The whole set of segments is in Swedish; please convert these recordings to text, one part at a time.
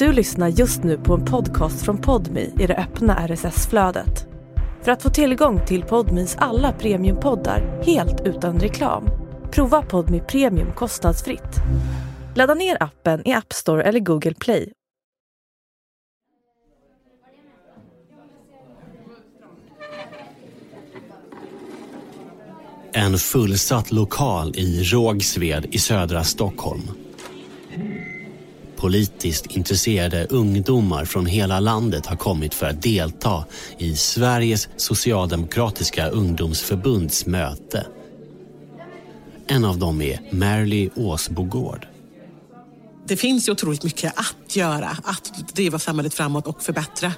Du lyssnar just nu på en podcast från Podmi i det öppna RSS-flödet. För att få tillgång till Podmis alla premiumpoddar helt utan reklam, prova Podmi Premium kostnadsfritt. Ladda ner appen i App Store eller Google Play. En fullsatt lokal i Rågsved i södra Stockholm. Politiskt intresserade ungdomar från hela landet har kommit för att delta i Sveriges socialdemokratiska ungdomsförbunds möte. En av dem är Merly Åsbogård. Det finns ju otroligt mycket att göra, att driva samhället framåt och förbättra.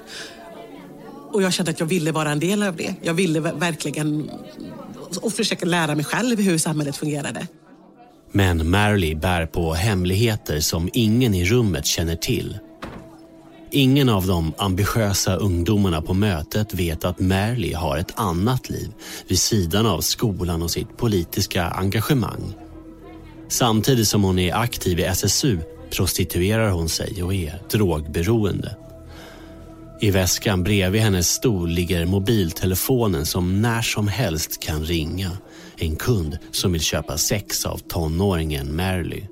Och jag kände att jag ville vara en del av det. Jag ville verkligen och försöka lära mig själv hur samhället fungerade. Men Marley bär på hemligheter som ingen i rummet känner till. Ingen av de ambitiösa ungdomarna på mötet vet att Marley har ett annat liv vid sidan av skolan och sitt politiska engagemang. Samtidigt som hon är aktiv i SSU prostituerar hon sig och är drogberoende. I väskan bredvid hennes stol ligger mobiltelefonen som när som helst kan ringa. En kund som vill köpa sex av tonåringen Marley.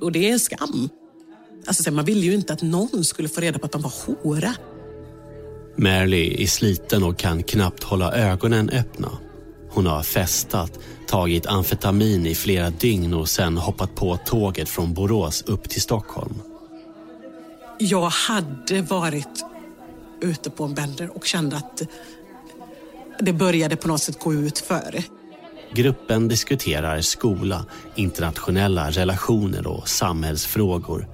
Och det är en skam. Alltså, man ville ju inte att någon skulle få reda på att man var hora. Marley är sliten och kan knappt hålla ögonen öppna. Hon har festat, tagit amfetamin i flera dygn och sen hoppat på tåget från Borås upp till Stockholm. Jag hade varit ute på en bender och kände att det började på något sätt gå ut för. Gruppen diskuterar skola, internationella relationer och samhällsfrågor.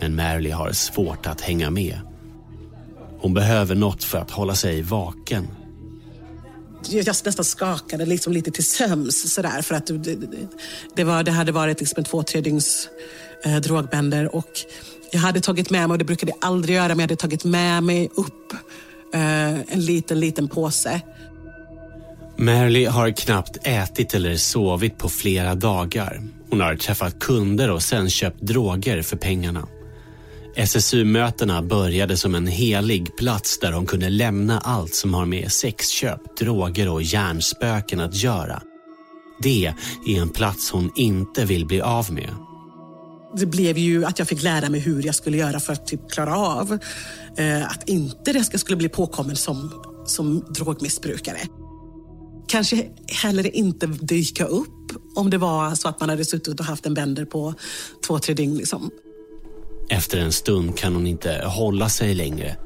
Men Marley har svårt att hänga med. Hon behöver något för att hålla sig vaken. Jag nästan skakade liksom lite till söms sådär för att det, det, var, det hade varit liksom en två, tre dygns eh, drogbänder och jag hade tagit med mig, och det brukade jag aldrig göra, men jag hade tagit med mig upp eh, en liten, liten påse. Marley har knappt ätit eller sovit på flera dagar. Hon har träffat kunder och sen köpt droger för pengarna. SSU-mötena började som en helig plats där hon kunde lämna allt som har med sexköp, droger och hjärnspöken att göra. Det är en plats hon inte vill bli av med det blev ju att jag fick lära mig hur jag skulle göra för att typ klara av eh, att inte det skulle bli påkommen som, som drogmissbrukare. Kanske heller inte dyka upp om det var så att man hade suttit och haft en bänder på två, tre dygn. Liksom. Efter en stund kan hon inte hålla sig längre.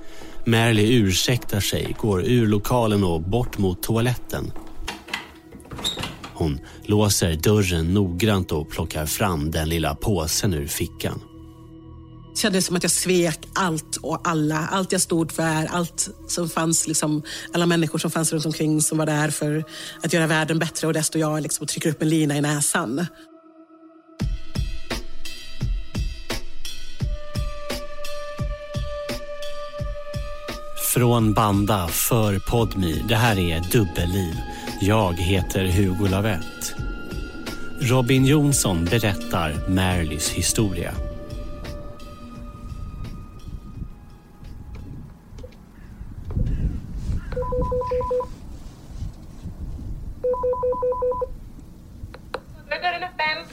Merly ursäktar sig, går ur lokalen och bort mot toaletten. Hon låser dörren noggrant och plockar fram den lilla påsen ur fickan. Det kändes som att jag svek allt och alla. Allt jag stod för, allt som fanns, liksom, alla människor som fanns runt omkring som var där för att göra världen bättre och desto jag liksom trycker upp en lina i näsan. Från Banda för Podmi. Det här är Dubbelliv. Jag heter Hugo Lavett. Robin Jonsson berättar Marleys historia.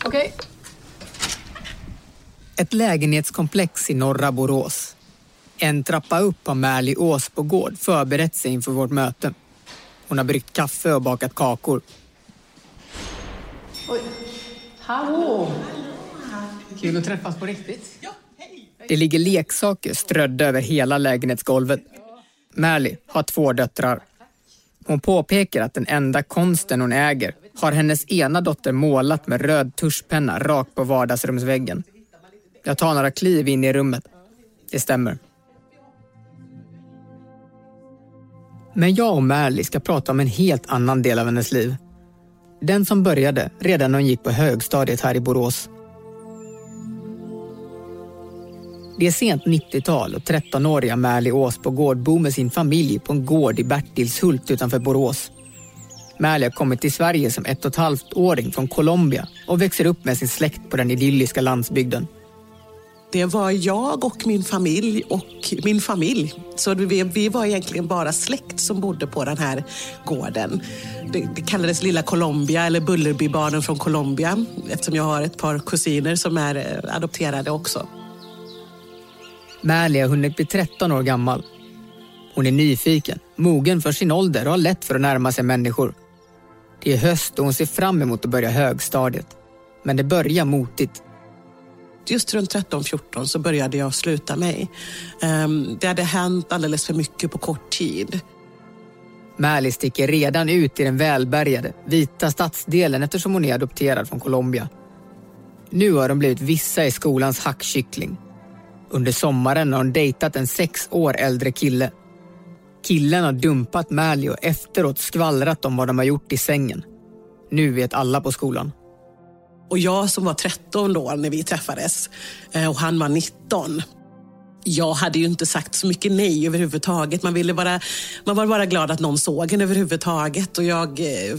Okej. Ett lägenhetskomplex i norra Borås. En trappa upp har Märli Åsbogård förberett sig inför vårt möte. Hon har bryggt kaffe och bakat kakor. Oj. Hallå! Kul att träffas på riktigt. Det ligger leksaker strödda över hela lägenhetsgolvet. Märli har två döttrar. Hon påpekar att den enda konsten hon äger har hennes ena dotter målat med röd tuschpenna rakt på vardagsrumsväggen. Jag tar några kliv in i rummet. Det stämmer. Men jag och Märli ska prata om en helt annan del av hennes liv. Den som började redan när hon gick på högstadiet här i Borås. Det är sent 90-tal och 13-åriga Märli Åsbogård bor med sin familj på en gård i Bertilshult utanför Borås. Märli har kommit till Sverige som ett och ett halvt åring från Colombia och växer upp med sin släkt på den idylliska landsbygden. Det var jag och min familj och min familj. Så vi, vi var egentligen bara släkt som bodde på den här gården. Det, det kallades Lilla Colombia eller Bullerbybarnen från Colombia eftersom jag har ett par kusiner som är eh, adopterade också. Märli har hunnit bli 13 år gammal. Hon är nyfiken, mogen för sin ålder och har lätt för att närma sig människor. Det är höst och hon ser fram emot att börja högstadiet. Men det börjar motigt. Just runt 13-14 så började jag sluta mig. Ehm, det hade hänt alldeles för mycket på kort tid. Märli sticker redan ut i den välbärgade, vita stadsdelen eftersom hon är adopterad från Colombia. Nu har de blivit vissa i skolans hackkyckling. Under sommaren har hon dejtat en sex år äldre kille. Killen har dumpat Mally och efteråt skvallrat om vad de har gjort i sängen. Nu vet alla på skolan. Och jag som var 13 då när vi träffades eh, och han var 19 jag hade ju inte sagt så mycket nej överhuvudtaget. Man, ville bara, man var bara glad att någon såg en överhuvudtaget. Och jag, eh,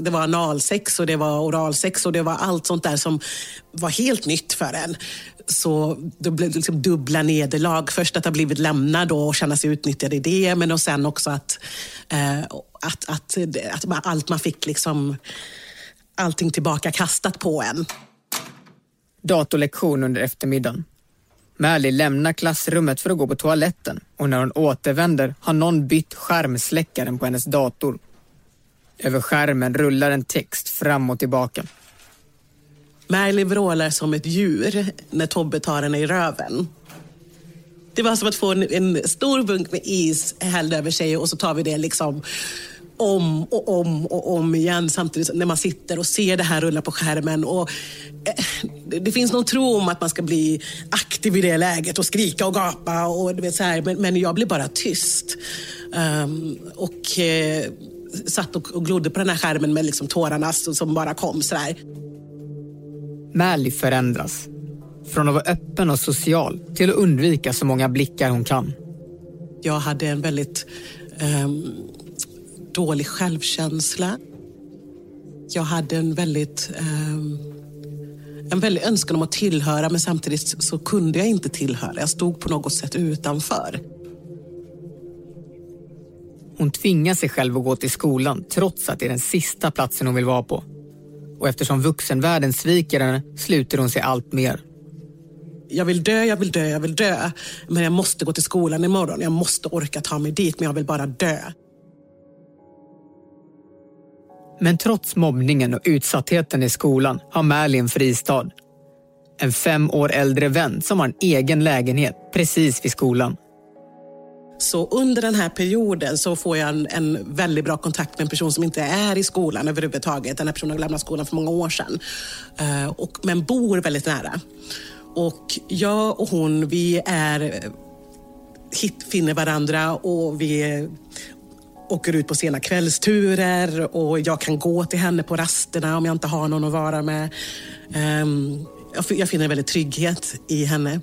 det var analsex och det var oralsex och det var allt sånt där som var helt nytt för en. Så det blev liksom dubbla nederlag. Först att ha blivit lämnad och känna sig utnyttjad i det, men och sen också att, eh, att, att, att allt man fick liksom allting tillbaka kastat på en. Datorlektion under eftermiddagen. Mally lämnar klassrummet för att gå på toaletten och när hon återvänder har någon bytt skärmsläckaren på hennes dator. Över skärmen rullar en text fram och tillbaka. Mally vrålar som ett djur när Tobbe tar henne i röven. Det var som att få en, en stor bunk med is hälld över sig och så tar vi det liksom om och om och om igen samtidigt när man sitter och ser det här rulla på skärmen. Och, eh, det finns någon tro om att man ska bli aktiv i det läget och skrika och gapa. Och, du vet, så här, men, men jag blir bara tyst. Um, och eh, satt och, och glodde på den här skärmen med liksom tårarna som bara kom. Så där. Mally förändras. Från att vara öppen och social till att undvika så många blickar hon kan. Jag hade en väldigt um, dålig självkänsla. Jag hade en väldigt, eh, en väldig önskan om att tillhöra men samtidigt så kunde jag inte tillhöra. Jag stod på något sätt utanför. Hon tvingar sig själv att gå till skolan trots att det är den sista platsen hon vill vara på. Och eftersom vuxenvärlden sviker henne sluter hon sig allt mer. Jag vill dö, jag vill dö, jag vill dö. Men jag måste gå till skolan imorgon. Jag måste orka ta mig dit, men jag vill bara dö. Men trots mobbningen och utsattheten i skolan har Merlin en fristad. En fem år äldre vän som har en egen lägenhet precis vid skolan. Så under den här perioden så får jag en, en, väldigt bra kontakt med en person som inte är i skolan överhuvudtaget. Den här personen har lämnat skolan för många år sedan. Uh, och, men bor väldigt nära. Och jag och hon, vi är eh, hit, finner varandra och vi åker ut på sena kvällsturer och jag kan gå till henne på rasterna om jag inte har någon att vara med. Um, jag finner väldigt trygghet i henne.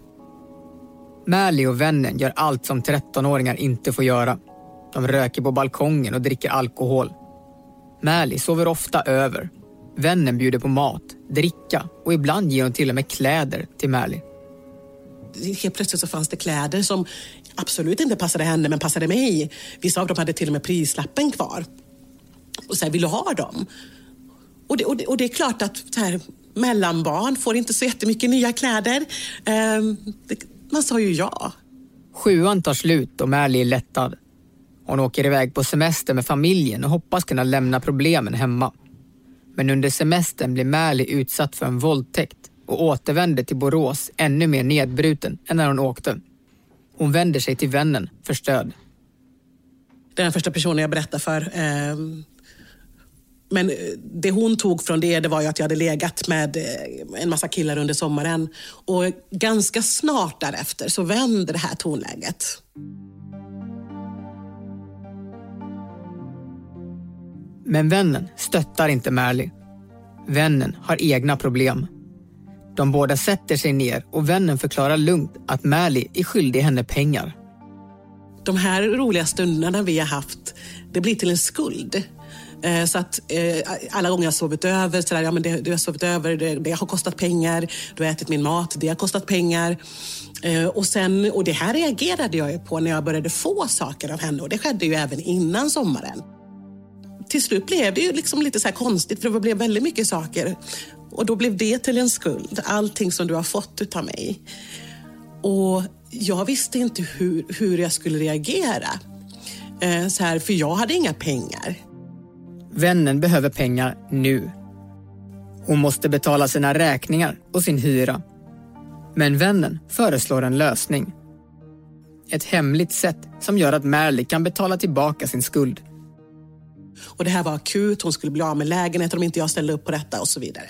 Märli och vännen gör allt som 13-åringar inte får göra. De röker på balkongen och dricker alkohol. Märli sover ofta över. Vännen bjuder på mat, dricka och ibland ger hon till och med kläder till Märli. Helt plötsligt så fanns det kläder som absolut inte passade henne men passade mig. Vissa av dem hade till och med prislappen kvar. Och så här, vill du ha dem? Och det, och det, och det är klart att så här, mellanbarn får inte så jättemycket nya kläder. Um, det, man sa ju ja. Sjuan tar slut och Mally är lättad. Hon åker iväg på semester med familjen och hoppas kunna lämna problemen hemma. Men under semestern blir Mally utsatt för en våldtäkt och återvänder till Borås ännu mer nedbruten än när hon åkte. Hon vänder sig till vännen för stöd. Det är den första personen jag berättar för. Ehm, men det hon tog från det, det var ju att jag hade legat med eh, en massa killar under sommaren. Och ganska snart därefter så vänder det här tonläget. Men vännen stöttar inte Märli. Vännen har egna problem. De båda sätter sig ner och vännen förklarar lugnt att Märli är skyldig henne pengar. De här roliga stunderna vi har haft, det blir till en skuld. Eh, så att eh, alla gånger jag sovit över, så där, ja, men det, du har sovit över, det, det har kostat pengar. Du har ätit min mat, det har kostat pengar. Eh, och, sen, och det här reagerade jag ju på när jag började få saker av henne och det skedde ju även innan sommaren. Till slut blev det ju liksom lite så konstigt för det blev väldigt mycket saker. Och då blev det till en skuld, allting som du har fått utav mig. Och jag visste inte hur, hur jag skulle reagera. Eh, så här, för jag hade inga pengar. Vännen behöver pengar nu. Hon måste betala sina räkningar och sin hyra. Men vännen föreslår en lösning. Ett hemligt sätt som gör att Merly kan betala tillbaka sin skuld. Och det här var akut, hon skulle bli av med lägenheten om inte jag ställde upp på detta och så vidare.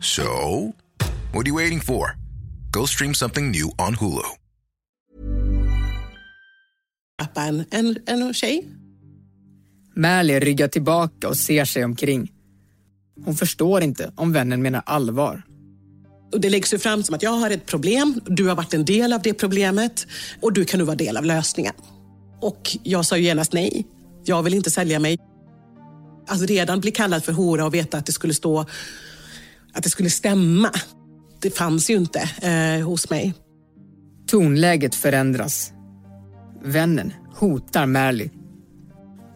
So, what are you waiting for? Go stream something new on Hulu. En, en, en tjej. Märli ryggar tillbaka och ser sig omkring. Hon förstår inte om vännen menar allvar. Och det läggs ju fram som att jag har ett problem, du har varit en del av det problemet och du kan nu vara del av lösningen. Och jag sa ju genast nej. Jag vill inte sälja mig. Alltså redan bli kallad för hora och veta att det skulle stå att det skulle stämma. Det fanns ju inte eh, hos mig. Tonläget förändras. Vännen hotar Märly.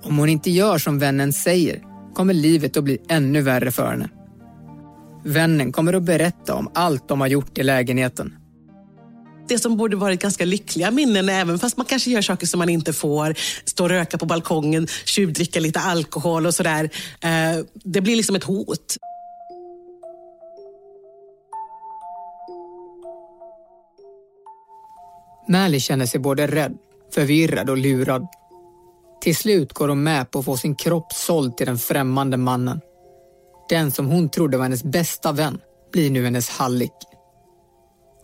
Om hon inte gör som vännen säger kommer livet att bli ännu värre för henne. Vännen kommer att berätta om allt de har gjort i lägenheten. Det som borde varit ganska lyckliga minnen, även fast man kanske gör saker som man inte får, stå och röka på balkongen, tjuvdricka lite alkohol och sådär. Eh, det blir liksom ett hot. Mally känner sig både rädd, förvirrad och lurad. Till slut går hon med på att få sin kropp såld till den främmande mannen. Den som hon trodde var hennes bästa vän blir nu hennes hallick.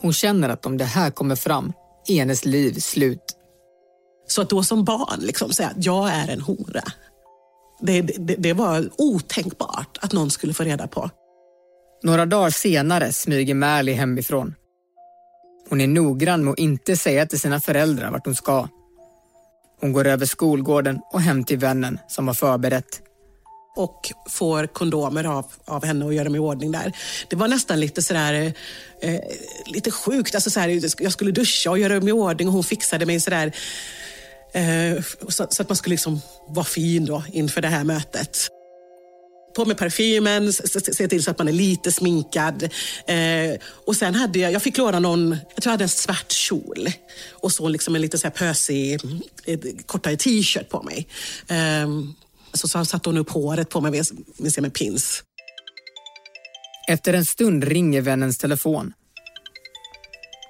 Hon känner att om det här kommer fram är hennes liv slut. Så att då som barn liksom säga att jag är en hora. Det, det, det var otänkbart att någon skulle få reda på. Några dagar senare smyger Märli hemifrån. Hon är noggrann med att inte säga till sina föräldrar vart hon ska. Hon går över skolgården och hem till vännen som har förberett. Och får kondomer av, av henne och gör dem i ordning där. Det var nästan lite sådär, eh, lite sjukt. Alltså sådär, jag skulle duscha och göra dem i ordning och hon fixade mig sådär. Eh, så, så, att man skulle liksom vara fin då inför det här mötet på med parfymen, se till så att man är lite sminkad. Eh, och sen hade jag, jag fick låna någon, jag tror jag hade en svart kjol och så liksom en lite så här pösig, kortare t-shirt på mig. Eh, så, så satte hon upp håret på mig med, med, med pins. Efter en stund ringer vännens telefon.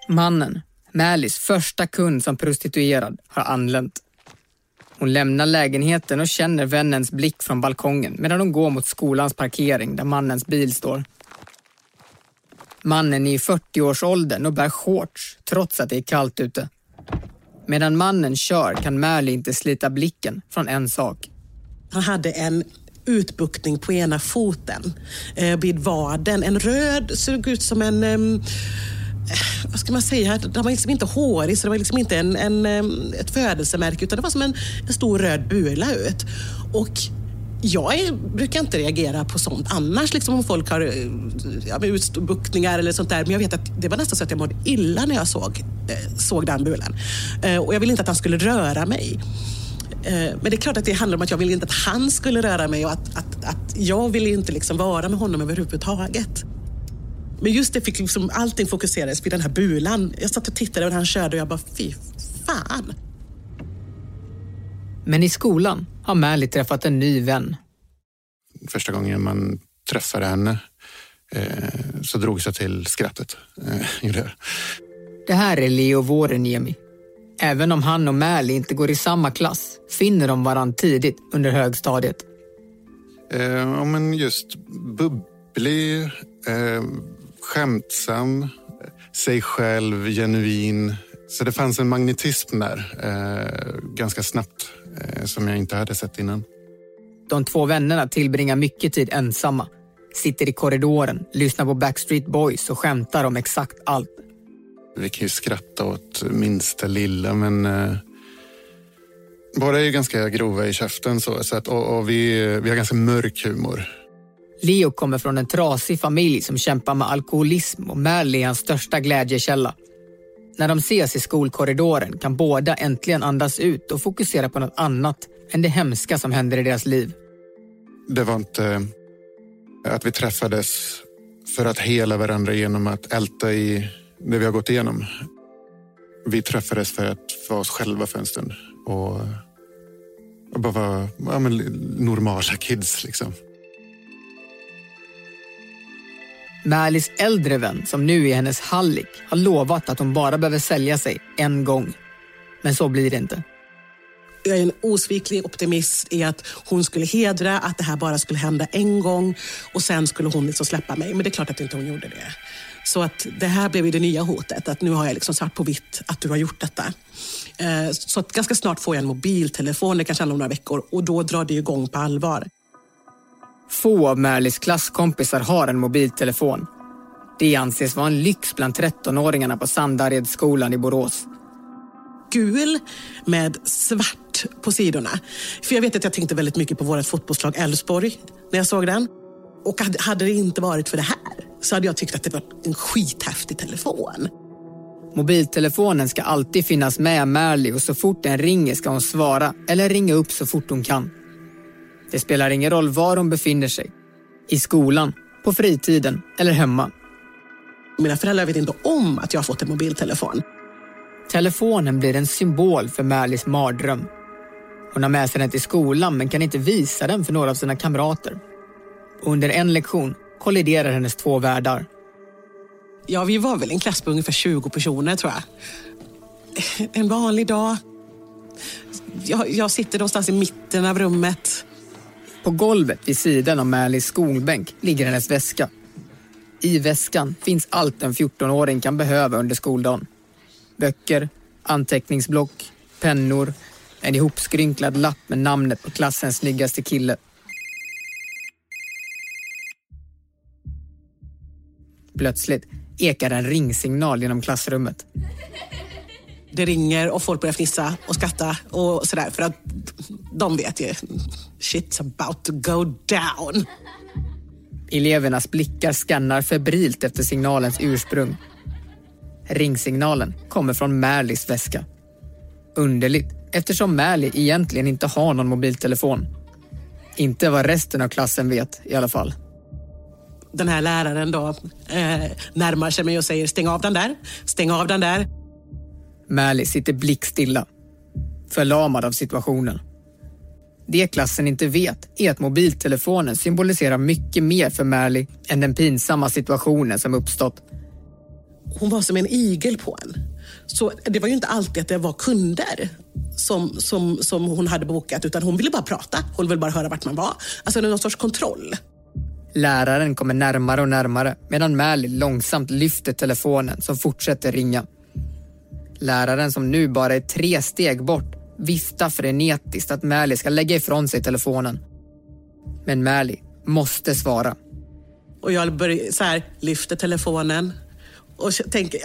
Mannen, Mälis första kund som prostituerad, har anlänt. Hon lämnar lägenheten och känner vännens blick från balkongen medan hon går mot skolans parkering där mannens bil står. Mannen är i 40-årsåldern och bär shorts trots att det är kallt ute. Medan mannen kör kan Märli inte slita blicken från en sak. Han hade en utbuktning på ena foten, eh, vid vaden. En röd, såg ut som en... Eh, vad ska man säga, den var liksom inte hårig så det var liksom inte en, en, ett födelsemärke utan det var som en, en stor röd bula ut. Och jag är, brukar inte reagera på sånt annars, liksom om folk har ja, utbuktningar eller sånt där. Men jag vet att det var nästan så att jag mådde illa när jag såg, eh, såg den bulan. Eh, och jag ville inte att han skulle röra mig. Eh, men det är klart att det handlar om att jag ville inte att han skulle röra mig och att, att, att jag ville inte liksom vara med honom överhuvudtaget. Men just det fick liksom, allting fokuserades vid den här bulan. Jag satt och tittade och han körde och jag bara, fy fan. Men i skolan har Märli träffat en ny vän. Första gången man träffade henne eh, så drogs jag till skrattet. Eh, det här är Leo Vuoreniemi. Även om han och Märli inte går i samma klass finner de varandra tidigt under högstadiet. Eh, men just bubblig, eh, skämtsam, sig själv, genuin. Så det fanns en magnetism där eh, ganska snabbt eh, som jag inte hade sett innan. De två vännerna tillbringar mycket tid ensamma. Sitter i korridoren, lyssnar på Backstreet Boys och skämtar om exakt allt. Vi kan ju skratta åt minsta lilla, men eh, båda är ganska grova i käften. Så, så att, och, och vi, vi har ganska mörk humor. Leo kommer från en trasig familj som kämpar med alkoholism och Mally är hans största glädjekälla. När de ses i skolkorridoren kan båda äntligen andas ut och fokusera på något annat än det hemska som händer i deras liv. Det var inte eh, att vi träffades för att hela varandra genom att älta i det vi har gått igenom. Vi träffades för att vara oss själva för en stund och, och bara vara ja, normala kids. Liksom. Märlis äldre vän, som nu är hennes hallick, har lovat att hon bara behöver sälja sig en gång. Men så blir det inte. Jag är en osviklig optimist i att hon skulle hedra att det här bara skulle hända en gång och sen skulle hon liksom släppa mig. Men det är klart att inte hon gjorde det. Så att det här blev det nya hotet, att nu har jag liksom svart på vitt att du har gjort detta. Eh, så att ganska snart får jag en mobiltelefon, det kanske handlar om några veckor, och då drar det igång på allvar. Få av Märlis klasskompisar har en mobiltelefon. Det anses vara en lyx bland 13-åringarna på Sandaredsskolan i Borås. Gul med svart på sidorna. För jag vet att jag tänkte väldigt mycket på vårt fotbollslag Elfsborg när jag såg den. Och hade det inte varit för det här så hade jag tyckt att det var en skithäftig telefon. Mobiltelefonen ska alltid finnas med Märli och så fort den ringer ska hon svara eller ringa upp så fort hon kan. Det spelar ingen roll var hon befinner sig. I skolan, på fritiden eller hemma. Mina föräldrar vet inte om att jag har fått en mobiltelefon. Telefonen blir en symbol för Märlis mardröm. Hon har med sig den till skolan men kan inte visa den för några av sina kamrater. under en lektion kolliderar hennes två världar. Ja, vi var väl en klass på ungefär 20 personer tror jag. En vanlig dag. Jag, jag sitter någonstans i mitten av rummet. På golvet vid sidan av Märlis skolbänk ligger hennes väska. I väskan finns allt en 14-åring kan behöva under skoldagen. Böcker, anteckningsblock, pennor, en ihopskrynklad lapp med namnet på klassens snyggaste kille. Plötsligt ekar en ringsignal genom klassrummet. Det ringer och folk börjar fnissa och skratta och sådär för att de vet ju shit's about to go down. Elevernas blickar skannar febrilt efter signalens ursprung. Ringsignalen kommer från Märlis väska. Underligt eftersom Märli egentligen inte har någon mobiltelefon. Inte vad resten av klassen vet i alla fall den här läraren då eh, närmar sig mig och säger stäng av den där, stäng av den där. Mally sitter blickstilla, förlamad av situationen. Det klassen inte vet är att mobiltelefonen symboliserar mycket mer för Mally än den pinsamma situationen som uppstått. Hon var som en igel på en. Så det var ju inte alltid att det var kunder som, som, som hon hade bokat utan hon ville bara prata. Hon ville bara höra vart man var. Alltså någon sorts kontroll. Läraren kommer närmare och närmare medan Mally långsamt lyfter telefonen som fortsätter ringa. Läraren som nu bara är tre steg bort viftar frenetiskt att Mally ska lägga ifrån sig telefonen. Men Mally måste svara. Och jag börjar så här, lyfter telefonen och tänker,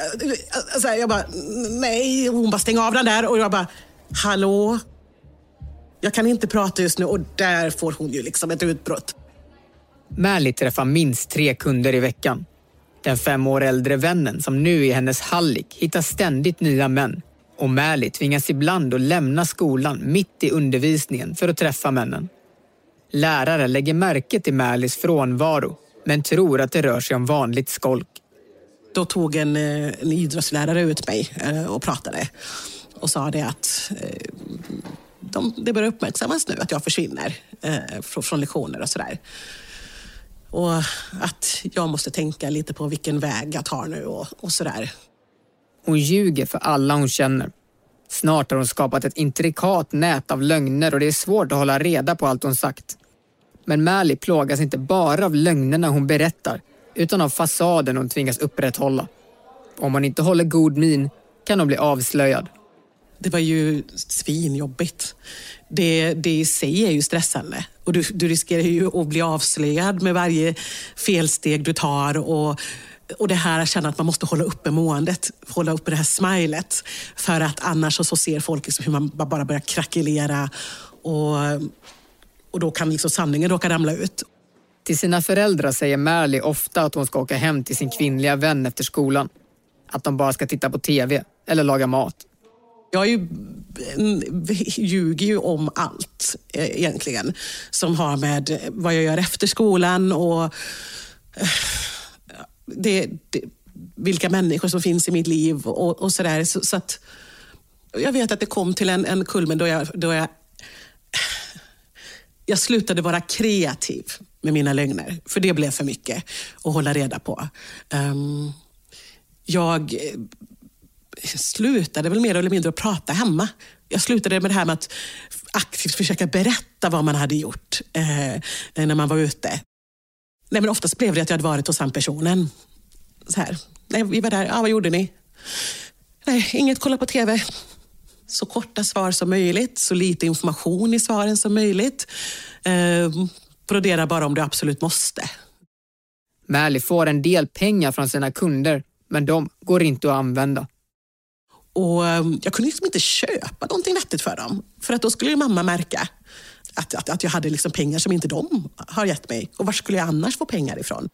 så här, jag bara, nej, hon bara stänger av den där och jag bara, hallå? Jag kan inte prata just nu och där får hon ju liksom ett utbrott. Mally träffar minst tre kunder i veckan. Den fem år äldre vännen som nu är hennes hallick hittar ständigt nya män. Och tvingas ibland att lämna skolan mitt i undervisningen för att träffa männen. Lärare lägger märke till Mälis frånvaro men tror att det rör sig om vanligt skolk. Då tog en, eh, en idrottslärare ut mig eh, och pratade och sa det att eh, de, det börjar uppmärksammas nu att jag försvinner från lektioner och sådär. Och att jag måste tänka lite på vilken väg jag tar nu och, och sådär. Hon ljuger för alla hon känner. Snart har hon skapat ett intrikat nät av lögner och det är svårt att hålla reda på allt hon sagt. Men Mally plågas inte bara av lögnerna hon berättar utan av fasaden hon tvingas upprätthålla. Om hon inte håller god min kan hon bli avslöjad. Det var ju svinjobbigt. Det, det i sig är ju stressande. Och du, du riskerar ju att bli avslöjad med varje felsteg du tar. Och, och det här att känna att man måste hålla uppe måendet, hålla uppe det här smilet. För att annars så, ser folk liksom hur man bara börjar krackelera. Och, och då kan liksom sanningen råka ramla ut. Till sina föräldrar säger Märli ofta att hon ska åka hem till sin kvinnliga vän efter skolan. Att de bara ska titta på TV eller laga mat. Jag ju, ljuger ju om allt eh, egentligen som har med vad jag gör efter skolan och eh, det, det, vilka människor som finns i mitt liv och, och sådär. Så, så, att jag vet att det kom till en, en kulmen då jag, då jag jag slutade vara kreativ med mina lögner, för det blev för mycket att hålla reda på. Um, jag eh, slutade väl mer eller mindre att prata hemma. Jag slutade med det här med att aktivt försöka berätta vad man hade gjort eh, när man var ute. Nej, men oftast blev det att jag hade varit hos den personen. Så här. Nej, vi var där. Ja, vad gjorde ni? Nej, inget. Kolla på TV. Så korta svar som möjligt, så lite information i svaren som möjligt. Eh, brodera bara om du absolut måste. Märli får en del pengar från sina kunder, men de går inte att använda. Och ehm, Jag kunde liksom inte köpa någonting vettigt för dem. För att då skulle mamma märka att, att, att jag hade liksom pengar som inte de har gett mig. Och var skulle jag annars få pengar ifrån?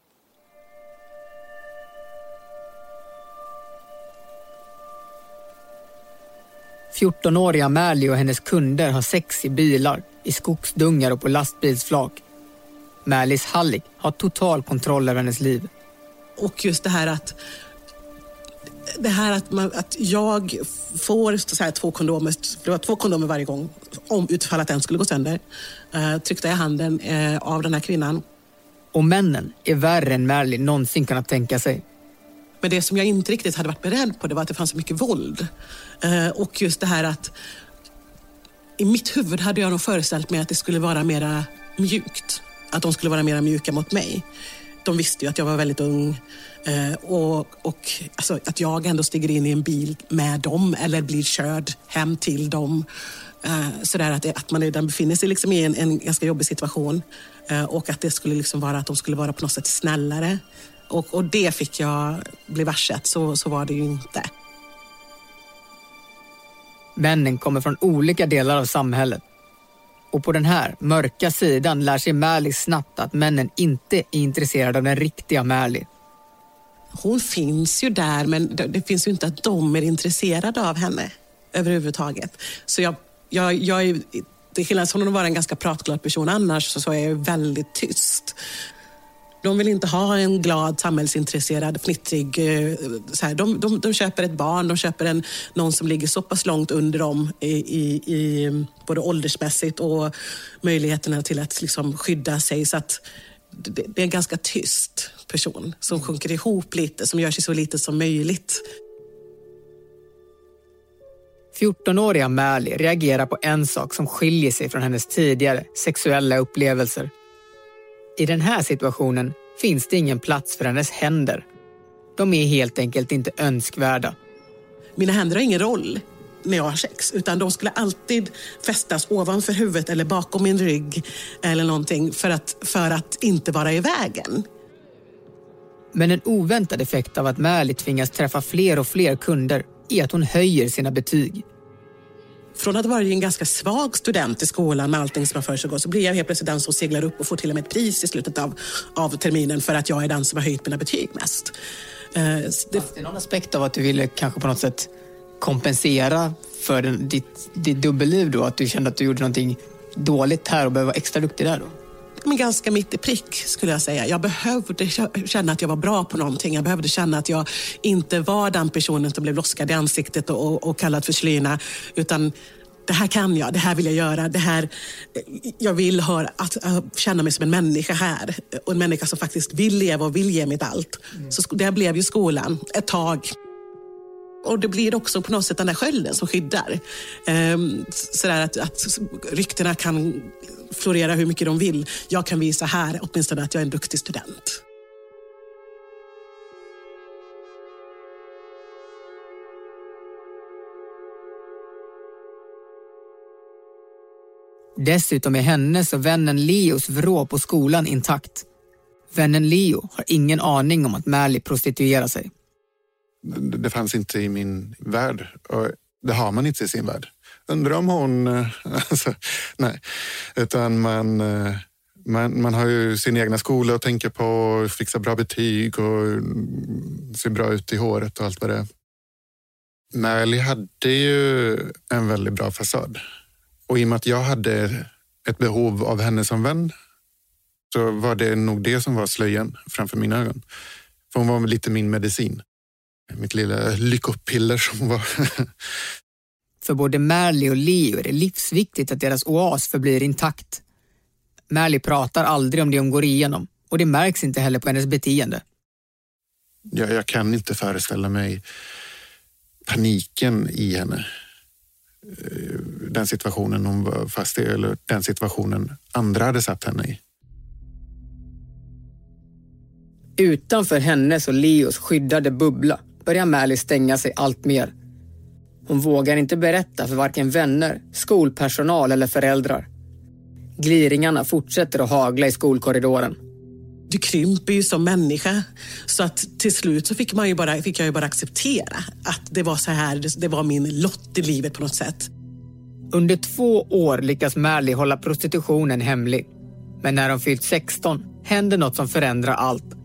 –14-åriga Märli och hennes kunder har sex i bilar, i skogsdungar och på lastbilsflak. Märlis hallick har total kontroll över hennes liv. Och just det här att det här att, man, att jag får så här, två, kondomer, det var två kondomer varje gång om utfall att en skulle gå sönder. Uh, tryckte jag handen uh, av den här kvinnan. Och männen är värre än Merlin någonsin kunnat tänka sig. Men det som jag inte riktigt hade varit beredd på det var att det fanns så mycket våld. Uh, och just det här att i mitt huvud hade jag nog föreställt mig att det skulle vara mera mjukt. Att de skulle vara mera mjuka mot mig de visste ju att jag var väldigt ung eh, och, och alltså, att jag ändå stiger in i en bil med dem eller blir körd hem till dem. Eh, sådär att, att man redan befinner sig liksom i en, en ganska jobbig situation eh, och att det skulle liksom vara att de skulle vara på något sätt snällare. Och, och det fick jag bli varse så, så var det ju inte. Männen kommer från olika delar av samhället och på den här mörka sidan lär sig Märli snabbt att männen inte är intresserade av den riktiga Märli. Hon finns ju där men det finns ju inte att de är intresserade av henne överhuvudtaget. Så jag, jag, jag är, till skillnad från att vara en ganska pratglad person annars så, så är jag väldigt tyst. De vill inte ha en glad, samhällsintresserad, fnittrig... Eh, så här. De, de, de köper ett barn, de köper en, någon som ligger så pass långt under dem i, i, i både åldersmässigt och möjligheterna till att liksom skydda sig. Så att det, det är en ganska tyst person som sjunker ihop lite, som gör sig så lite som möjligt. 14-åriga Märli reagerar på en sak som skiljer sig från hennes tidigare sexuella upplevelser. I den här situationen finns det ingen plats för hennes händer. De är helt enkelt inte önskvärda. Mina händer har ingen roll när jag har sex, utan de skulle alltid fästas ovanför huvudet eller bakom min rygg eller någonting för att, för att inte vara i vägen. Men en oväntad effekt av att Märli tvingas träffa fler och fler kunder är att hon höjer sina betyg. Från att ha varit en ganska svag student i skolan med allting som har försiggått så blir jag helt plötsligt den som seglar upp och får till och med ett pris i slutet av, av terminen för att jag är den som har höjt mina betyg mest. Uh, det... Fanns det någon aspekt av att du ville kanske på något sätt kompensera för den, ditt, ditt dubbelliv då? Att du kände att du gjorde någonting dåligt här och behöver vara extra duktig där då? Men ganska mitt i prick skulle jag säga. Jag behövde känna att jag var bra på någonting. Jag behövde känna att jag inte var den personen som blev loskad i ansiktet och, och, och kallad för slyna. Utan det här kan jag, det här vill jag göra. Det här, jag vill höra, att, att känna mig som en människa här. Och en människa som faktiskt vill leva och vill ge mitt allt. Mm. Så det blev ju skolan ett tag och det blir också på något sätt den där skölden som skyddar. Ehm, sådär att, att ryktena kan florera hur mycket de vill. Jag kan visa här åtminstone att jag är en duktig student. Dessutom är hennes och vännen Leos vrå på skolan intakt. Vännen Leo har ingen aning om att Märli prostituerar sig. Det fanns inte i min värld och det har man inte i sin värld. Undrar om hon... Eh, alltså, nej, utan man, eh, man, man har ju sin egna skola att tänka på, fixa bra betyg och mm, se bra ut i håret och allt vad det är. Märli hade ju en väldigt bra fasad. Och i och med att jag hade ett behov av henne som vän så var det nog det som var slöjan framför mina ögon. För hon var lite min medicin. Mitt lilla lyckopiller som var. För både Märli och Leo är det livsviktigt att deras oas förblir intakt. Märli pratar aldrig om det hon går igenom och det märks inte heller på hennes beteende. Jag, jag kan inte föreställa mig paniken i henne. Eh, den situationen hon var fast i eller den situationen andra hade satt henne i. Utanför hennes och Leos skyddade bubbla börjar Mally stänga sig allt mer. Hon vågar inte berätta för varken vänner, skolpersonal eller föräldrar. Gliringarna fortsätter att hagla i skolkorridoren. Du krymper ju som människa. Så att till slut så fick, man ju bara, fick jag ju bara acceptera att det var så här, det, var min lott i livet på något sätt. Under två år lyckas Mally hålla prostitutionen hemlig. Men när hon fyllt 16 händer något som förändrar allt.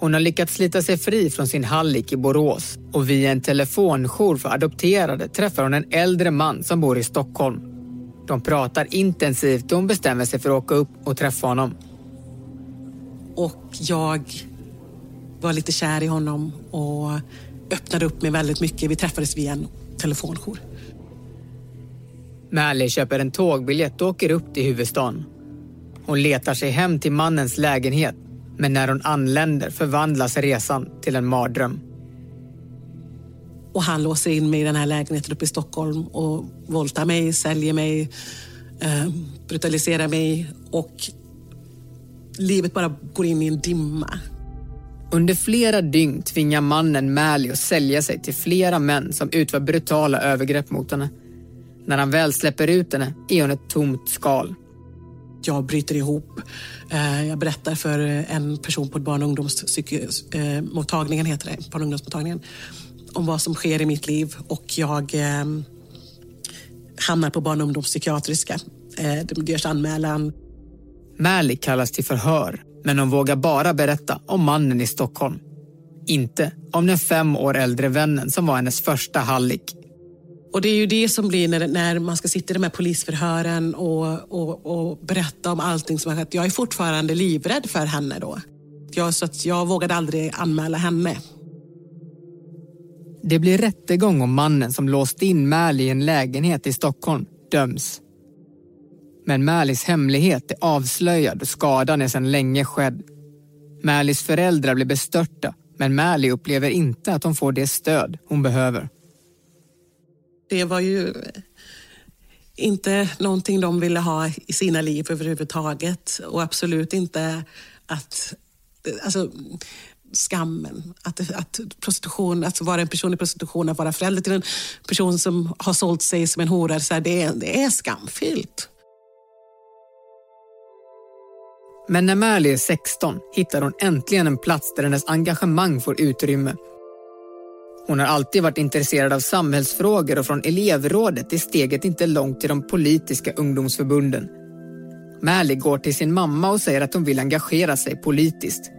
Hon har lyckats slita sig fri från sin hallick i Borås och via en telefonjour för adopterade träffar hon en äldre man som bor i Stockholm. De pratar intensivt och hon bestämmer sig för att åka upp och träffa honom. Och jag var lite kär i honom och öppnade upp mig väldigt mycket. Vi träffades via en telefonjour. Mally köper en tågbiljett och åker upp till huvudstaden. Hon letar sig hem till mannens lägenhet men när hon anländer förvandlas resan till en mardröm. Och han låser in mig i den här lägenheten uppe i Stockholm och våldtar mig, säljer mig, eh, brutaliserar mig och livet bara går in i en dimma. Under flera dygn tvingar mannen Mally att sälja sig till flera män som utför brutala övergrepp mot henne. När han väl släpper ut henne är hon ett tomt skal. Jag bryter ihop. Eh, jag berättar för en person på barn och ungdomsmottagningen, heter det, barn och ungdomsmottagningen, om vad som sker i mitt liv och jag eh, hamnar på barn och ungdomspsykiatriska. Eh, det görs anmälan. Mally kallas till förhör, men hon vågar bara berätta om mannen i Stockholm. Inte om den fem år äldre vännen som var hennes första hallick. Och det är ju det som blir när, när man ska sitta i de här polisförhören och, och, och berätta om allting som har skett. Jag är fortfarande livrädd för henne då. Jag, så att jag vågade aldrig anmäla henne. Det blir rättegång om mannen som låst in Mäli i en lägenhet i Stockholm döms. Men Mälis hemlighet är avslöjad och skadan är sedan länge skedd. Mälis föräldrar blir bestörta men Mäli upplever inte att hon får det stöd hon behöver. Det var ju inte någonting de ville ha i sina liv överhuvudtaget och absolut inte att alltså, skammen. Att, att prostitution, att vara en person i prostitution, att vara förälder till en person som har sålt sig som en hora, så här, det, är, det är skamfyllt. Men när Märli är 16 hittar hon äntligen en plats där hennes engagemang får utrymme hon har alltid varit intresserad av samhällsfrågor och från elevrådet är steget inte långt till de politiska ungdomsförbunden. Märli går till sin mamma och säger att hon vill engagera sig politiskt.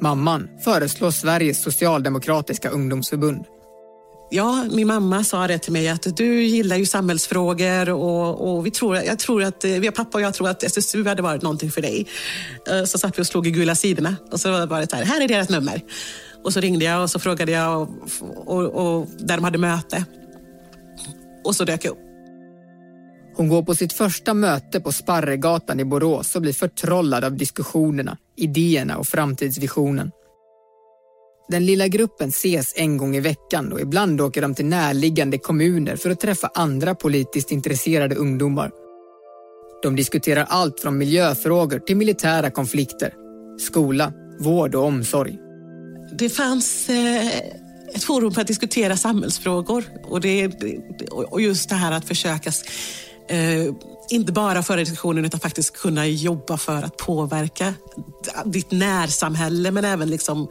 Mamman föreslår Sveriges socialdemokratiska ungdomsförbund. Ja, min mamma sa det till mig att du gillar ju samhällsfrågor och, och vi tror, jag tror att, vi pappa och jag tror att SSU hade varit någonting för dig. Eh, så satt vi och slog i gula sidorna och så var det så här, här är deras nummer. Och så ringde jag och så frågade jag och, och, och där de hade möte. Och så dök jag upp. Hon går på sitt första möte på Sparregatan i Borås och blir förtrollad av diskussionerna, idéerna och framtidsvisionen. Den lilla gruppen ses en gång i veckan och ibland åker de till närliggande kommuner för att träffa andra politiskt intresserade ungdomar. De diskuterar allt från miljöfrågor till militära konflikter, skola, vård och omsorg. Det fanns eh, ett forum för att diskutera samhällsfrågor och, det, och just det här att försöka eh, inte bara föra diskussionen utan faktiskt kunna jobba för att påverka ditt närsamhälle men även liksom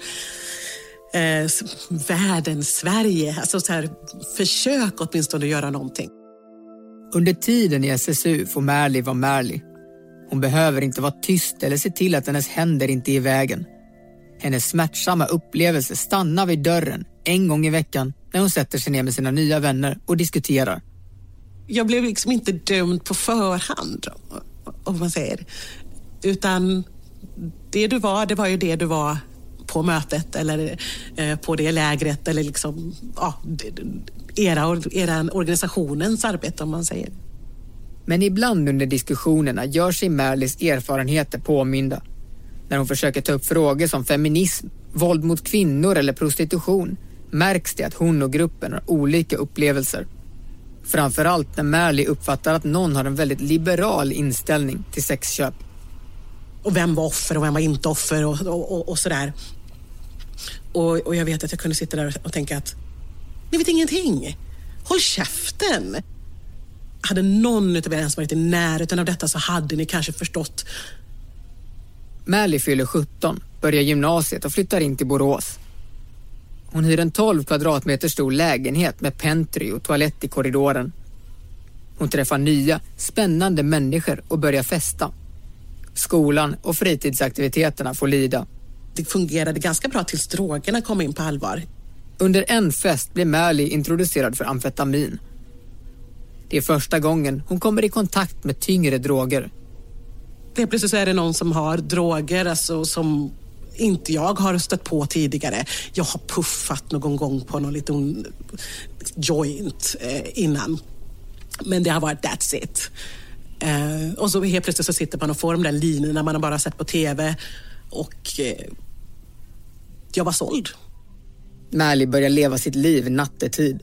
eh, världen, Sverige. Alltså så här, försök åtminstone göra någonting. Under tiden i SSU får Märli vara Märli. Hon behöver inte vara tyst eller se till att hennes händer inte är i vägen. Hennes smärtsamma upplevelse stannar vid dörren en gång i veckan när hon sätter sig ner med sina nya vänner och diskuterar. Jag blev liksom inte dömd på förhand, om man säger. Utan det du var, det var ju det du var på mötet eller eh, på det lägret eller liksom, ja, era, era organisationens arbete om man säger. Men ibland under diskussionerna gör sig Märlis erfarenheter påminda. När hon försöker ta upp frågor som feminism, våld mot kvinnor eller prostitution märks det att hon och gruppen har olika upplevelser. Framförallt när Märli uppfattar att någon har en väldigt liberal inställning till sexköp. Och vem var offer och vem var inte offer och, och, och, och sådär. Och, och jag vet att jag kunde sitta där och tänka att ni vet ingenting. Håll käften! Hade någon av er ens varit i närheten av detta så hade ni kanske förstått. Mally fyller 17, börjar gymnasiet och flyttar in till Borås. Hon hyr en 12 kvadratmeter stor lägenhet med pentry och toalett i korridoren. Hon träffar nya, spännande människor och börjar festa. Skolan och fritidsaktiviteterna får lida. Det fungerade ganska bra tills drogerna kom in på allvar. Under en fest blir Mally introducerad för amfetamin. Det är första gången hon kommer i kontakt med tyngre droger. Helt plötsligt så är det någon som har droger alltså, som inte jag har stött på tidigare. Jag har puffat någon gång på någon liten joint eh, innan. Men det har varit that's it. Eh, och så helt plötsligt så sitter man och får de där linjerna man har bara sett på TV. Och eh, jag var såld. Märli börjar leva sitt liv nattetid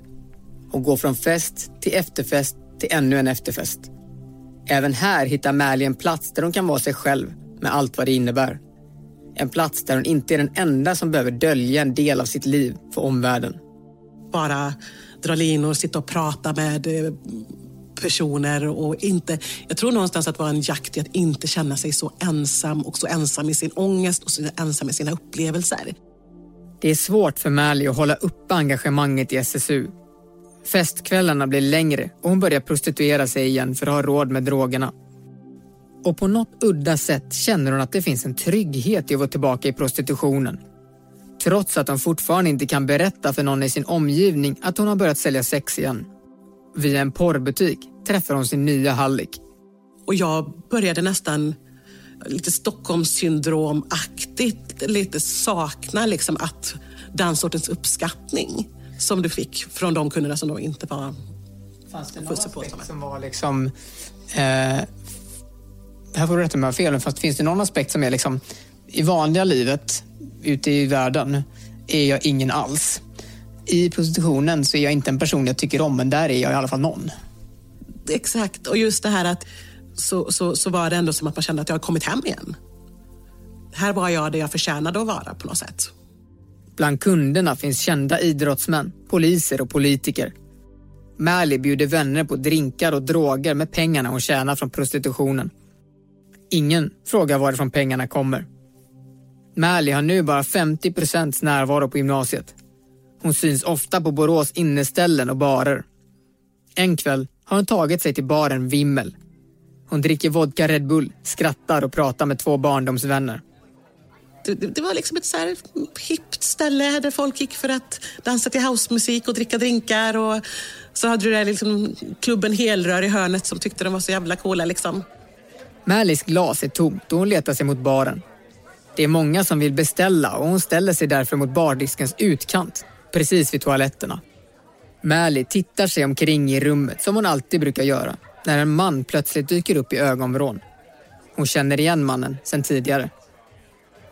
och går från fest till efterfest till ännu en efterfest. Även här hittar Märli en plats där hon kan vara sig själv med allt vad det innebär. En plats där hon inte är den enda som behöver dölja en del av sitt liv för omvärlden. Bara dra linor, sitta och prata med eh, personer och inte... Jag tror någonstans att det var en jakt i att inte känna sig så ensam och så ensam i sin ångest och så ensam i sina upplevelser. Det är svårt för Mally att hålla uppe engagemanget i SSU. Festkvällarna blir längre och hon börjar prostituera sig igen för att ha råd med drogerna. Och på något udda sätt känner hon att det finns en trygghet i att vara tillbaka i prostitutionen. Trots att hon fortfarande inte kan berätta för någon i sin omgivning att hon har börjat sälja sex igen. Via en porrbutik träffar hon sin nya hallick. Och jag började nästan lite Stockholmssyndromaktigt lite sakna liksom att den sortens uppskattning som du fick från de kunderna som då inte var Fanns det någon aspekt som var liksom... Eh, här får du rätta mig om jag har fel, fast finns det någon aspekt som är liksom i vanliga livet ute i världen är jag ingen alls. I prostitutionen så är jag inte en person jag tycker om, men där är jag i alla fall någon. Exakt, och just det här att så, så, så var det ändå som att man kände att jag har kommit hem igen. Här var jag där jag förtjänade att vara på något sätt. Bland kunderna finns kända idrottsmän, poliser och politiker. Mally bjuder vänner på drinkar och droger med pengarna hon tjänar från prostitutionen. Ingen frågar varifrån pengarna kommer. Mally har nu bara 50 procents närvaro på gymnasiet. Hon syns ofta på Borås inneställen och barer. En kväll har hon tagit sig till baren Vimmel hon dricker vodka Red Bull, skrattar och pratar med två barndomsvänner. Det, var liksom ett så här hippt ställe där folk gick för att dansa till housemusik och dricka drinkar. Och så hade du där liksom klubben Helrör i hörnet som tyckte de var så jävla coola. Liksom. Märlis glas är tomt och hon letar sig mot baren. Det är många som vill beställa och hon ställer sig därför mot bardiskens utkant, precis vid toaletterna. Märli tittar sig omkring i rummet som hon alltid brukar göra när en man plötsligt dyker upp i ögonvrån. Hon känner igen mannen sen tidigare.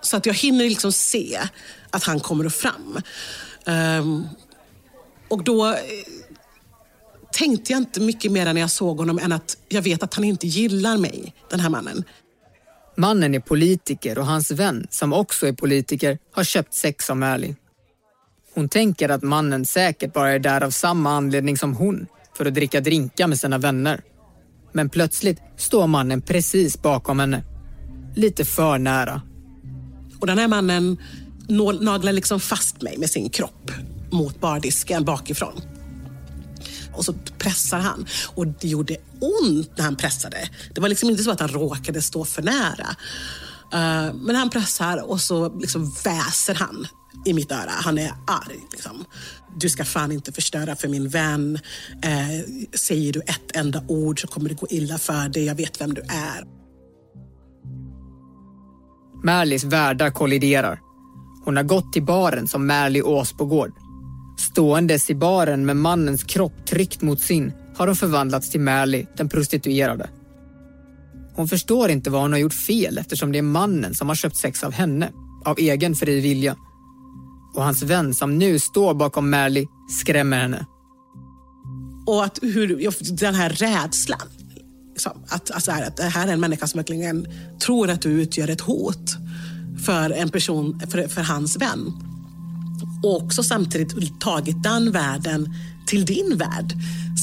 Så att jag hinner liksom se att han kommer fram. Um, och då eh, tänkte jag inte mycket mer när jag såg honom än att jag vet att han inte gillar mig, den här mannen. Mannen är politiker och hans vän, som också är politiker, har köpt sex av Märli. Hon tänker att mannen säkert bara är där av samma anledning som hon, för att dricka drinkar med sina vänner. Men plötsligt står mannen precis bakom henne. Lite för nära. Och den här mannen naglar liksom fast mig med sin kropp mot bardisken bakifrån. Och så pressar han. Och det gjorde ont när han pressade. Det var liksom inte så att han råkade stå för nära. Uh, men han pressar och så liksom väser han i mitt öra. Han är arg. Liksom. Du ska fan inte förstöra för min vän. Eh, säger du ett enda ord så kommer det gå illa för dig. Jag vet vem du är. Märlis världar kolliderar. Hon har gått till baren som Märli Åsbogård. Ståendes i baren med mannens kropp tryckt mot sin har hon förvandlats till Märli, den prostituerade. Hon förstår inte vad hon har gjort fel eftersom det är mannen som har köpt sex av henne, av egen fri vilja. Och hans vän som nu står bakom Märli skrämmer henne. Och att hur, den här rädslan. Liksom, att, alltså att det här är en människa som verkligen tror att du utgör ett hot för en person, för, för hans vän. Och också samtidigt tagit den världen till din värld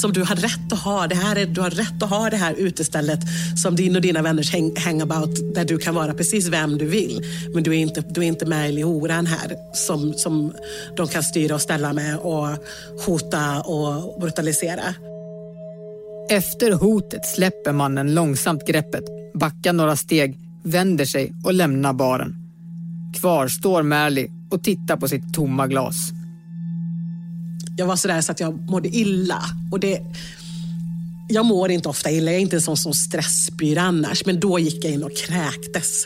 som du har rätt att ha. Det här är, du har rätt att ha det här utestället som din och dina vänners hang, hangabout där du kan vara precis vem du vill. Men du är inte, du är inte med i horan här som, som de kan styra och ställa med och hota och brutalisera. Efter hotet släpper mannen långsamt greppet, backar några steg, vänder sig och lämnar baren. Kvar står Märli och tittar på sitt tomma glas. Jag var sådär så att jag mådde illa. Och det, jag mår inte ofta illa, jag är inte en sån som stressspyr annars. Men då gick jag in och kräktes.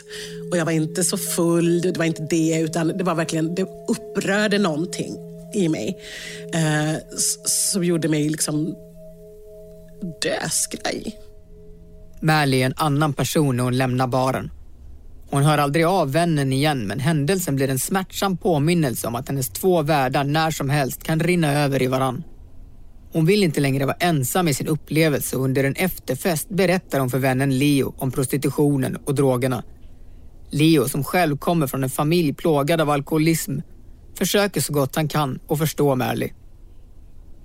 Och jag var inte så full, det var inte det. Utan det var verkligen, det upprörde någonting i mig. Eh, som gjorde mig liksom dösgrej. Mally är en annan person när hon lämnar baren. Hon hör aldrig av vännen igen men händelsen blir en smärtsam påminnelse om att hennes två världar när som helst kan rinna över i varann. Hon vill inte längre vara ensam i sin upplevelse och under en efterfest berättar hon för vännen Leo om prostitutionen och drogerna. Leo, som själv kommer från en familj plågad av alkoholism, försöker så gott han kan att förstå Mally.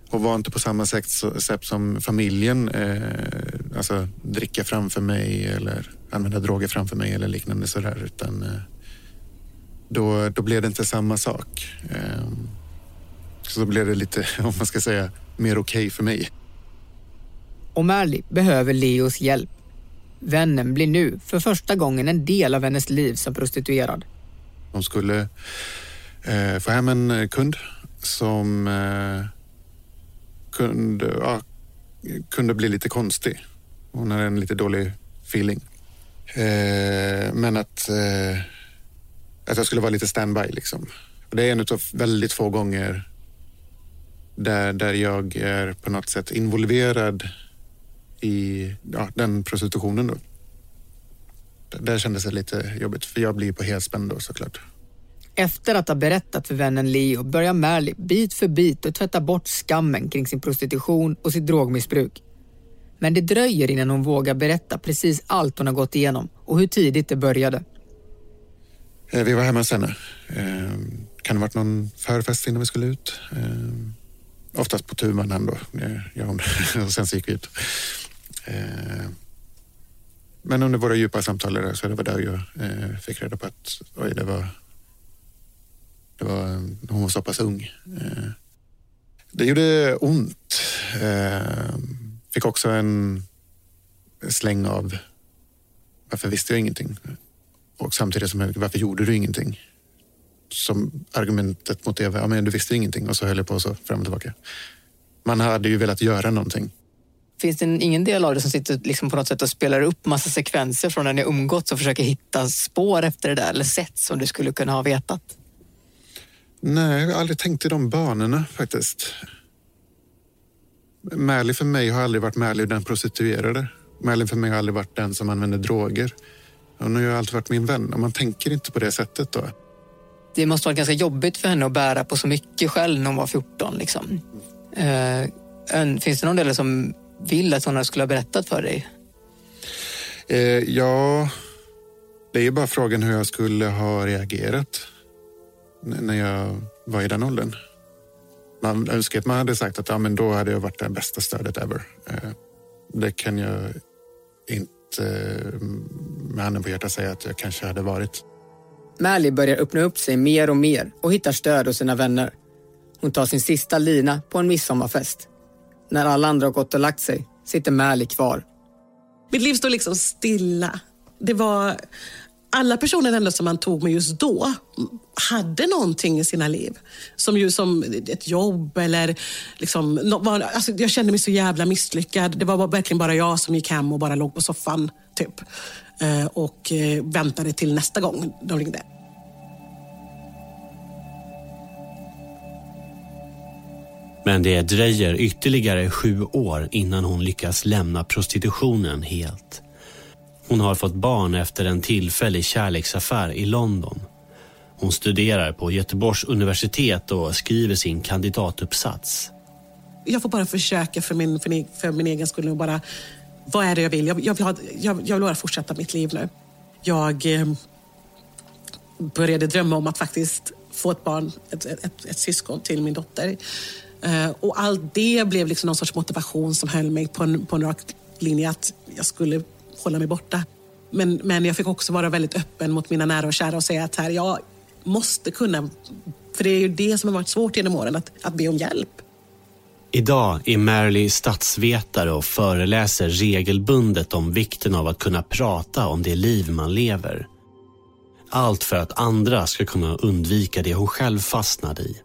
Och var inte på samma sätt, sätt som familjen, eh, alltså dricka framför mig eller använda droger framför mig eller liknande sådär. Utan eh, då, då blev det inte samma sak. Eh, så då blev det lite, om man ska säga, mer okej okay för mig. Och Märli behöver Leos hjälp. Vännen blir nu för första gången en del av hennes liv som prostituerad. De skulle eh, få hem en kund som eh, kunde, ja, kunde bli lite konstig. Hon hade en lite dålig feeling. Eh, men att, eh, att jag skulle vara lite standby. Liksom. Och det är en av väldigt få gånger där, där jag är på något sätt involverad i ja, den prostitutionen. Då. Där kändes det lite jobbigt, för jag blir på helspänn då såklart. Efter att ha berättat för vännen Leo börjar Marley bit för bit att tvätta bort skammen kring sin prostitution och sitt drogmissbruk. Men det dröjer innan hon vågar berätta precis allt hon har gått igenom och hur tidigt det började. Eh, vi var hemma hos henne. Eh, kan det ha varit någon förfest innan vi skulle ut? Eh, oftast på tu man då. Jag och sen så gick vi ut. Men under våra djupa samtal så det var där jag fick reda på att oj, det var, var, hon var så pass ung. Eh, det gjorde ont. Eh, fick också en släng av varför visste jag ingenting? Och samtidigt som jag, varför gjorde du ingenting? Som argumentet mot det var, ja men du visste ingenting och så höll jag på så fram och tillbaka. Man hade ju velat göra någonting. Finns det ingen del av det som sitter liksom på något sätt och spelar upp massa sekvenser från när ni umgåtts och försöker hitta spår efter det där eller sätt som du skulle kunna ha vetat? Nej, jag har aldrig tänkt i de banorna faktiskt. Märli för mig har aldrig varit Märli den prostituerade. Märli för mig har aldrig varit den som använder droger. Hon har ju alltid varit min vän och man tänker inte på det sättet då. Det måste vara ganska jobbigt för henne att bära på så mycket själv när hon var 14. Liksom. Eh, finns det någon del som vill att hon skulle ha berättat för dig? Eh, ja, det är ju bara frågan hur jag skulle ha reagerat när jag var i den åldern. Man önskar att man hade sagt att ja, men då hade jag varit det bästa stödet ever. Eh, det kan jag inte med handen på hjärtat säga att jag kanske hade varit. Mally börjar öppna upp sig mer och mer och hittar stöd hos sina vänner. Hon tar sin sista lina på en midsommarfest. När alla andra har gått och lagt sig sitter Mally kvar. Mitt liv står liksom stilla. Det var alla personer ändå som man tog med just då hade någonting i sina liv. Som ju som ett jobb eller liksom, var, alltså jag kände mig så jävla misslyckad. Det var verkligen bara jag som gick hem och bara låg på soffan typ. Eh, och eh, väntade till nästa gång de ringde. Men det dröjer ytterligare sju år innan hon lyckas lämna prostitutionen helt. Hon har fått barn efter en tillfällig kärleksaffär i London. Hon studerar på Göteborgs universitet och skriver sin kandidatuppsats. Jag får bara försöka för min, för, min, för min egen skull. Och bara, vad är det jag vill? Jag, jag, vill ha, jag, jag vill bara fortsätta mitt liv nu. Jag eh, började drömma om att faktiskt få ett barn, ett, ett, ett, ett syskon till min dotter. Eh, och allt det blev liksom någon sorts motivation som höll mig på en, på en rak linje att jag skulle hålla mig borta. Men, men jag fick också vara väldigt öppen mot mina nära och kära och säga att här, jag måste kunna, för det är ju det som har varit svårt genom åren, att, att be om hjälp. Idag är Marilee statsvetare och föreläser regelbundet om vikten av att kunna prata om det liv man lever. Allt för att andra ska kunna undvika det hon själv fastnade i.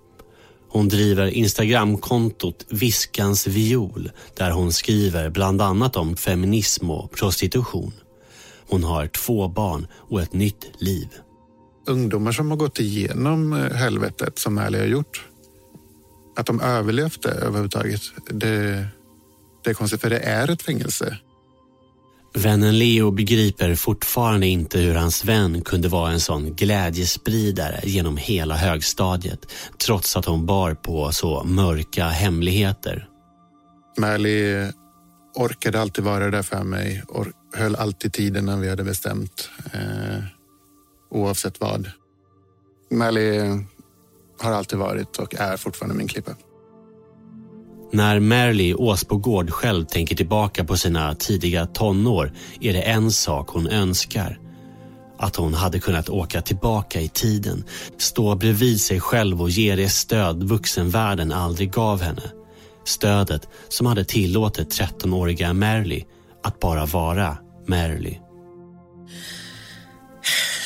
Hon driver Instagramkontot Viskans viol där hon skriver bland annat om feminism och prostitution. Hon har två barn och ett nytt liv. Ungdomar som har gått igenom eh, helvetet som Ali har gjort. Att de överlevt det överhuvudtaget, det, det är konstigt för det är ett fängelse. Vännen Leo begriper fortfarande inte hur hans vän kunde vara en sån glädjespridare genom hela högstadiet trots att hon bar på så mörka hemligheter. Mally orkade alltid vara där för mig och höll alltid tiden när vi hade bestämt. Eh, oavsett vad. Mally har alltid varit och är fortfarande min klippa. När Merly Åsbogård själv tänker tillbaka på sina tidiga tonår är det en sak hon önskar. Att hon hade kunnat åka tillbaka i tiden, stå bredvid sig själv och ge det stöd vuxenvärlden aldrig gav henne. Stödet som hade tillåtit 13-åriga Merly att bara vara Merly.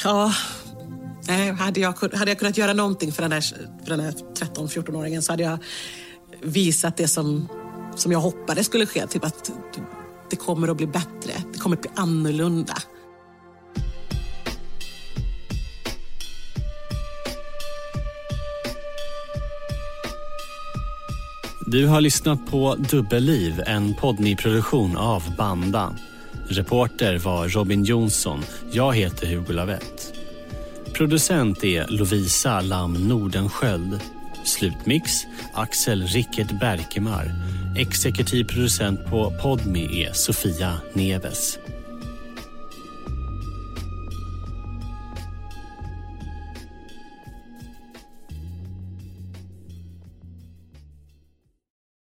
Ja, eh, hade jag, hade jag kunnat göra någonting för den här, för den här 13-14-åringen så hade jag visat det som, som jag hoppades skulle ske. Typ att det kommer att bli bättre, det kommer att bli annorlunda. Du har lyssnat på Dubbelliv, en poddnyproduktion av Banda. Reporter var Robin Jonsson. Jag heter Hugo Lavett. Producent är Lovisa Lam Nordenskjöld. Slutmix Axel Rickert Berkemar. Exekutiv producent på Podmi är Sofia Neves.